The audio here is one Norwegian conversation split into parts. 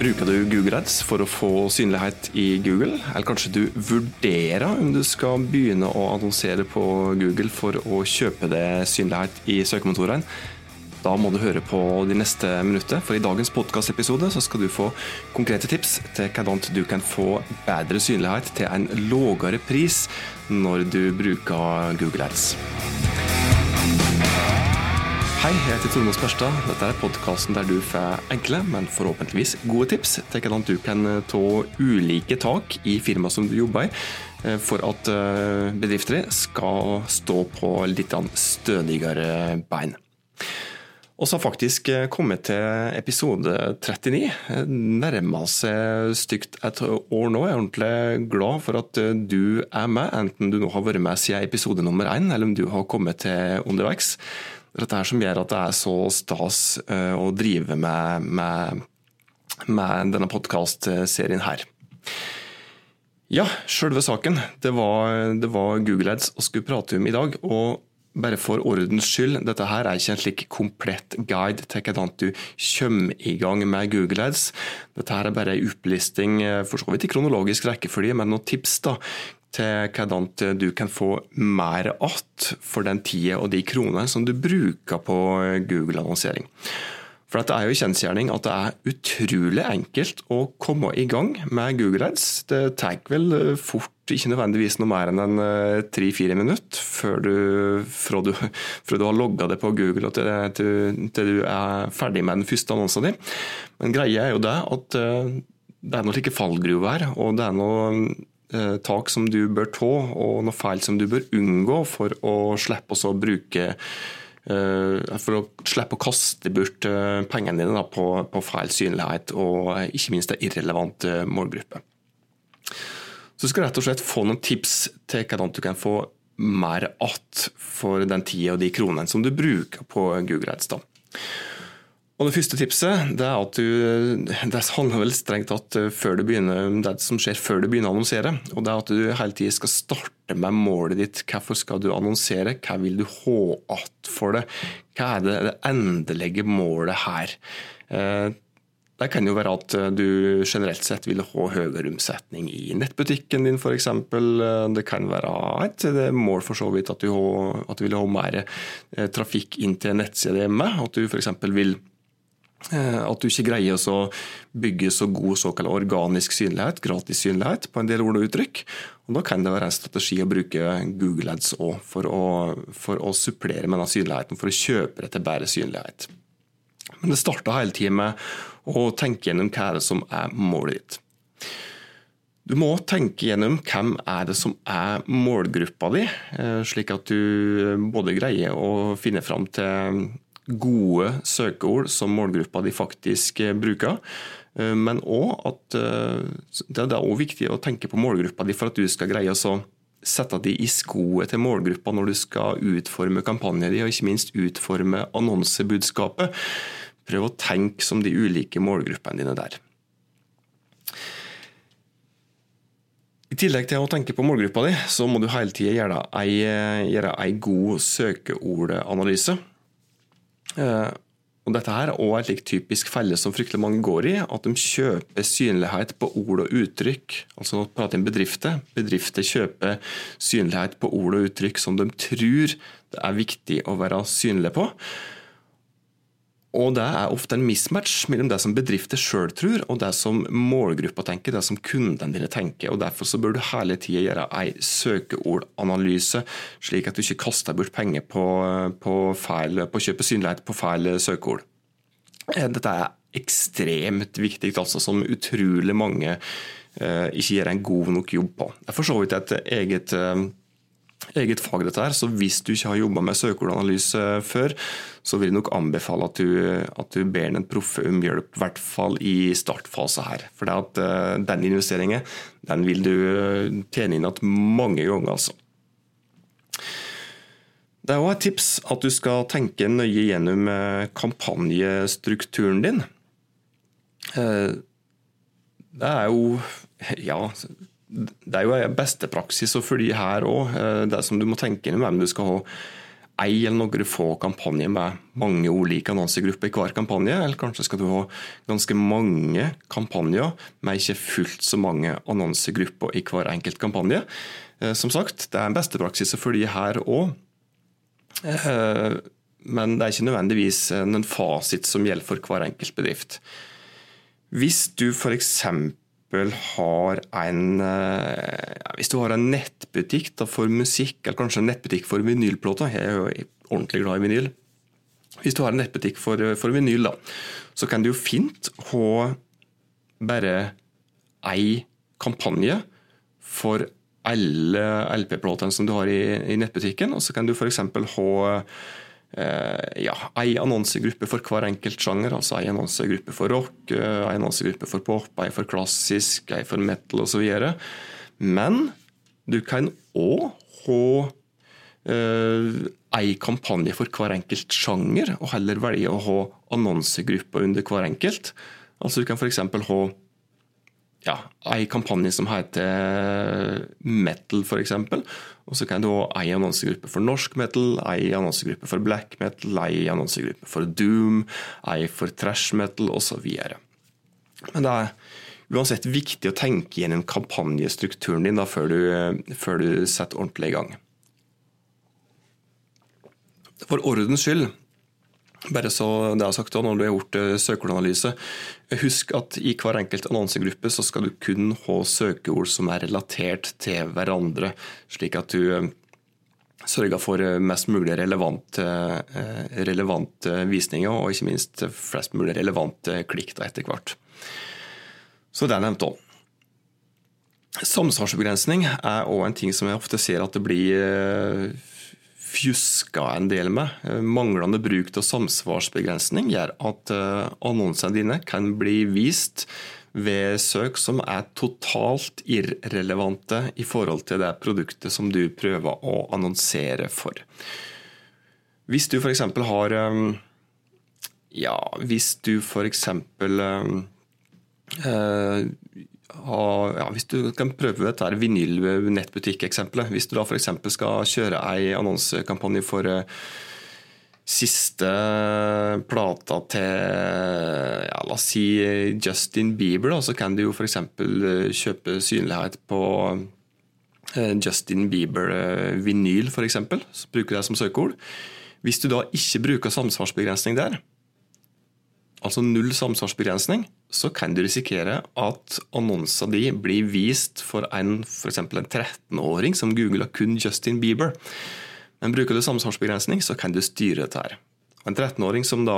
Bruker du Google Ads for å få synlighet i Google, eller kanskje du vurderer om du skal begynne å annonsere på Google for å kjøpe deg synlighet i søkemotorene? Da må du høre på de neste minuttene, for i dagens podkastepisode skal du få konkrete tips til hvordan du kan få bedre synlighet til en lavere pris når du bruker Google Ads. Hei, jeg heter Tormod Spørstad. Dette er podkasten der du får enkle, men forhåpentligvis gode tips til hvordan du kan eh, ta ulike tak i firmaet som du jobber i, eh, for at eh, bedrifter skal stå på litt stødigere bein. Og så har faktisk kommet til episode 39. Nærmer seg stygt et år nå. Jeg er ordentlig glad for at du er med, enten du nå har vært med siden episode nummer én, eller om du har kommet til underveis dette her som gjør at det er så stas eh, å drive med, med, med denne podkastserien her. Ja, sjølve saken. Det var, det var Google Ads vi skulle prate om i dag. og bare for ordens skyld, dette her er ikke en slik komplett guide til hvordan du kommer i gang med Google Ads. Dette her er bare en opplisting eh, for så vidt i kronologisk rekkefølge, men noen tips da, til hvordan du kan få mer att for den tida og de kronene som du bruker på Google-annonsering. For Det er jo kjensgjerning at det er utrolig enkelt å komme i gang med Google Ads. Det tar vel fort ikke nødvendigvis noe mer enn en eh, tre-fire minutter før du, fra, du, fra du har logga det på Google og til, til, til, du er ferdig med den første annonsen din. Men greia er jo det at eh, det er noen slike fallgruver her, og det er noen Eh, tak som du bør ta, og noe feil som du bør unngå for å slippe å bruke eh, for å slippe å kaste bort eh, pengene dine på, på feil synlighet og ikke minst en irrelevant målgruppe. Så du skal rett og slett få noen tips til hvordan du kan få mer att for den tida og de kronene som du bruker på Google Ads. Og Det første tipset det er at du, det handler vel strengt tatt eh, før du begynner, det som skjer før du begynner å annonsere. og det er At du hele tiden skal starte med målet ditt. Hvorfor skal du annonsere? Hva vil du ha igjen for det? Hva er det, det endelige målet her? Eh, det kan jo være at du generelt sett vil ha høyere omsetning i nettbutikken din f.eks. Det kan være et mål for så vidt at du, at du vil ha mer eh, trafikk inn til nettsida hjemme. At du f.eks. vil Eh, at du ikke greier å bygge så god såkalt organisk synlighet, gratis synlighet, på en del ord og uttrykk. Og da kan det være en strategi å bruke Google Ads òg, for, for, å supplere med den synligheten, for å kjøpe det til bedre synlighet. Men det starter hele tiden med å tenke gjennom hva er det som er målet ditt. Du må tenke gjennom hvem er det som er målgruppa di, eh, slik at du både greier å finne fram til gode søkeord som målgruppa de faktisk eh, bruker. Eh, men òg at eh, det er også viktig å tenke på målgruppa di for at du skal greie å sette de i skoet til målgruppa når du skal utforme kampanjen din, og ikke minst utforme annonsebudskapet. Prøv å tenke som de ulike målgruppene dine der. I tillegg til å tenke på målgruppa di, så må du hele tida gjøre gjøre ei god søkeordanalyse. Eh, og dette her er også et typisk felle som fryktelig mange går i. At de kjøper synlighet på ord og uttrykk. Altså nå prater om bedrifter. Bedrifter kjøper synlighet på ord og uttrykk som de tror det er viktig å være synlig på. Og Det er ofte en mismatch mellom det som bedrifter sjøl tror, og det som målgruppa tenker, det som kundene dine tenker. og Derfor så bør du hele tida gjøre ei søkeordanalyse, slik at du ikke kaster bort penger på, på, feil, på å kjøpe synlighet på feil søkeord. Eh, dette er ekstremt viktig, altså, som utrolig mange eh, ikke gjør en god nok jobb på. Det er for så vidt et eget eh, eget fag, dette her, så hvis du ikke har jobba med søkeordanalyse før, så vil jeg nok anbefale at du, at du ber en proffe om hjelp, i hvert fall i startfase her. For det at uh, den investeringen den vil du eh, tjene inn igjen mange ganger. altså. Det er òg et tips at du skal tenke nøye gjennom eh, kampanjestrukturen din. Det er jo ja, det er jo beste praksis å følge her òg. Det som du må tenke inn om du skal ha ei eller noen få kampanjer med mange ulike annonsegrupper i hver kampanje, eller kanskje skal du ha ganske mange kampanjer med ikke fullt så mange annonsegrupper i hver enkelt kampanje. Eh, som sagt, det er en beste praksis å følge her òg. Eh, men det er ikke nødvendigvis en fasit som gjelder for hver enkelt bedrift. Hvis du f.eks. har en ja, Hvis du har en nettbutikk da, for musikk, eller kanskje en nettbutikk for vinylplater Jeg er jo ordentlig glad i vinyl. Hvis du har en nettbutikk for, for vinyl, da, så kan du jo fint ha bare ei kampanje for alle LP-platene som du har i, i, nettbutikken. Og så kan du f.eks. ha Eh, ja, ei annonsegruppe for hver enkelt sjanger. altså Ei annonsegruppe for rock, eh, ei annonsegruppe for pop, ei for klassisk, ei for metal osv. Men du kan òg ha uh, ei kampanje for hver enkelt sjanger, og heller velge å ha annonsegrupper under hver enkelt. Altså Du kan f.eks. ha ja, ei kampanje som heter Metal, f.eks. Og så kan du ha ei annonsegruppe for norsk metal, ei annonsegruppe for black metal, ei annonsegruppe for doom, ei for trash metal osv. Men det er uansett viktig å tenke gjennom kampanjestrukturen din da, før, du, før du setter ordentlig i gang. For ordens skyld bare så det er sagt da, når du har gjort eh, søkeordanalyse, husk at i hver enkelt annonsegruppe så skal du kun ha søkeord som er relatert til hverandre, slik at du eh, sørger for eh, mest mulig relevante, relevante visninger, og ikke minst flest mulig relevante klikk etter hvert. Så det er nevnt òg. Samsvarsbegrensning er òg en ting som jeg ofte ser at det blir fjuska en del med. Eh, manglende bruk av samsvarsbegrensning gjør at eh, annonsene dine kan bli vist ved søk som er totalt irrelevante i forhold til det produktet som du prøver å annonsere for. Hvis du f.eks. har eh, Ja, hvis du f.eks ja, Hvis du kan prøve dette vinyl-nettbutikk-eksempelet. Hvis du da f.eks. skal kjøre ei annonsekampanje for uh, siste plata til ja, la oss si Justin Bieber, da, så kan du jo f.eks. Eh, kjøpe synlighet på uh, Justin Bieber-vinyl, f.eks. Så bruker du det som søkeord. Hvis du da ikke bruker samsvarsbegrensning der, altså null samsvarsbegrensning, så kan du risikere at annonsa di blir vist for en en 13-åring som googler kun Justin Bieber. Men bruker du samsvarsbegrensning, så kan du styre dette her. En 13-åring som da,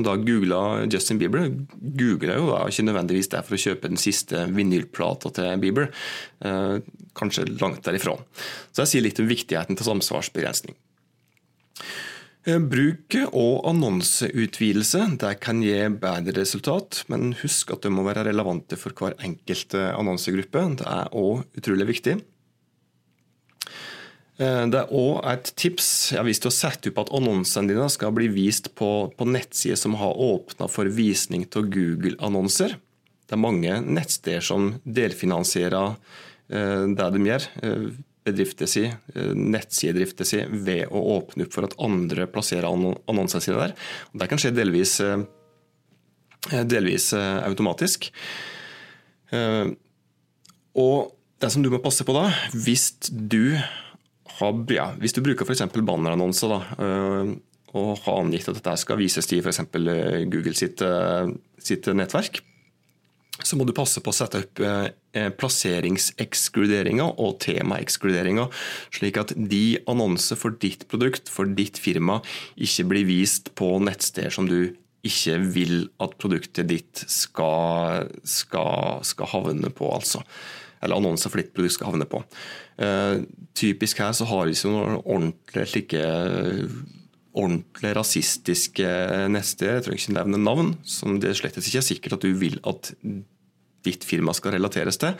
da googla Justin Bieber, googla jo da ikke nødvendigvis det for å kjøpe den siste vinylplata til Bieber. Eh, kanskje langt derifra. Så jeg sier litt om viktigheten til samsvarsbegrensning. Eh, bruk og annonseutvidelse det kan gi bedre resultat, men husk at det må være relevante for hver enkelt annonsegruppe. Det er òg utrolig viktig. Eh, det er òg et tips ja, hvis du har satt opp at annonsene dine skal bli vist på, på nettsider som har åpna for visning av Google-annonser. Det er mange nettsteder som delfinansierer eh, det de gjør bedriften sin, eh, nettsidedriften sin, ved å åpne opp for at andre plasserer annonsene sine der. Og det kan skje delvis, eh, delvis eh, automatisk. Og det som du må passe på da, hvis du, har, ja, hvis du bruker f.eks. bannerannonser da, og har angitt at dette skal vises til f.eks. Google sitt, sitt nettverk, så må du passe på å sette opp eh, plasseringsekskluderinger og temaekskluderinger, slik at de annonser for ditt produkt, for ditt firma, ikke blir vist på nettsteder som du ikke vil at produktet ditt skal, skal, skal havne på. altså eller annonser for ditt produkt skal havne på. Uh, typisk her så har vi ikke noen ordentlige slike ordentlig rasistiske nettsteder. Jeg trenger ikke nevne navn, som det slett ikke er sikkert at du vil at ditt firma skal relateres til.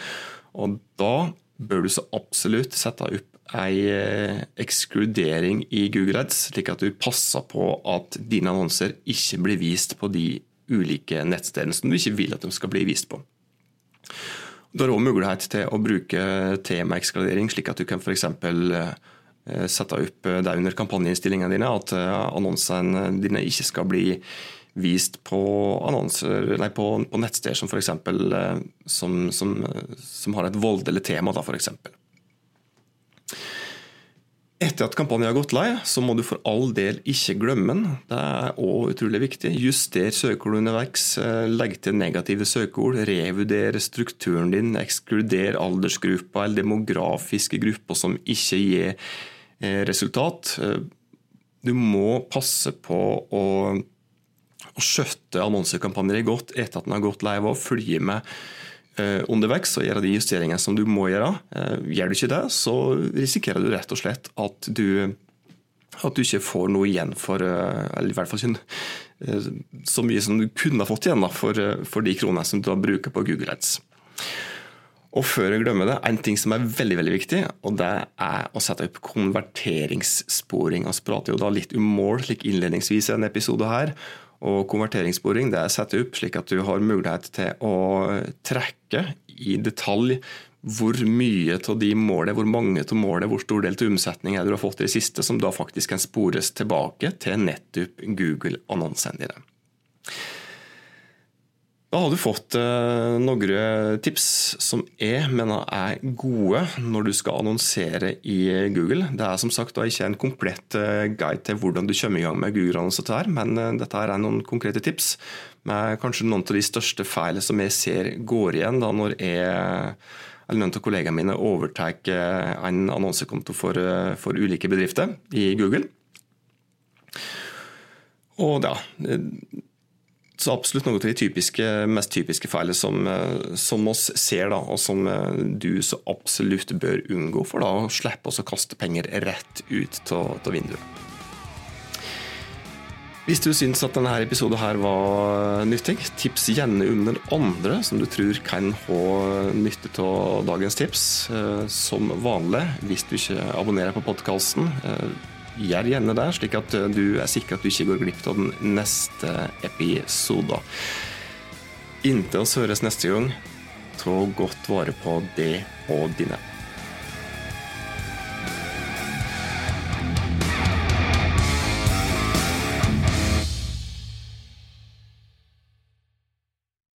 Og da bør du så absolutt sette opp ei eh, ekskludering i Google Ads, slik at du passer på at dine annonser ikke blir vist på de ulike nettstedene som du ikke vil at de skal bli vist på. Du har òg mulighet til å bruke temaekskludering, slik at du kan f.eks. Eh, sette opp det under kampanjeinnstillingene dine, at annonsene dine ikke skal bli vist på, annonser, nei, på, på nettsteder som eksempel, Som, som, som har et voldelig tema. da f.eks. Etter at kampanjen har gått lei, så må du for all del ikke glemme den. Det er òg utrolig viktig. Juster søkeord underveis. Eh, legg til negative søkeord. Revurder strukturen din. Ekskluder aldersgrupper eller demografiske grupper som ikke gir eh, resultat. Eh, du må passe på å, å skjøtte annonsekampanjer godt etter at den har gått live og følge med Eh, underveis og gjøre de justeringene som du må gjøre. Eh, gjør du ikke det, så risikerer du rett og slett at du, at du ikke får noe igjen for eh, Eller i hvert fall ikke så mye som du kunne fått igjen for, for, de kronene som du da bruker på Google Ads. Og før jeg glemmer det, En ting som er veldig veldig viktig, og det er å sette opp konverteringssporing. Vi prater jo da litt om slik innledningsvis i denne episode her. Og konverteringssporing det er satt opp slik at du har mulighet til å trekke i detalj hvor mye av de målene, hvor mange av målene, hvor stor del av omsetningen du har fått i det siste, som da faktisk kan spores tilbake til nettopp Google-annonsene. Da har du fått eh, noen tips som jeg mener er gode når du skal annonsere i Google. Det er som sagt ikke en komplett eh, guide til hvordan du kommer i gang med Google-annonser, men eh, dette er noen konkrete tips med kanskje noen av de største feilene som jeg ser går igjen da når jeg eller noen av kollegaene mine overtar en annonsekonto for, for ulike bedrifter i Google. Og ja, absolutt noe av de typiske, mest typiske feilene som, eh, som oss ser, da, og som eh, du så absolutt bør unngå, for da slippe å kaste penger rett ut av vinduet. Hvis du syns at denne episoden her var nyttig, tips gjerne om den andre som du tror kan ha nytte av dagens tips. Eh, som vanlig, hvis du ikke abonnerer på podkasten gjør gjerne det, slik at du er sikker at du ikke går glipp av den neste episoden. Inntil oss høres neste gang, ta godt vare på det og dine.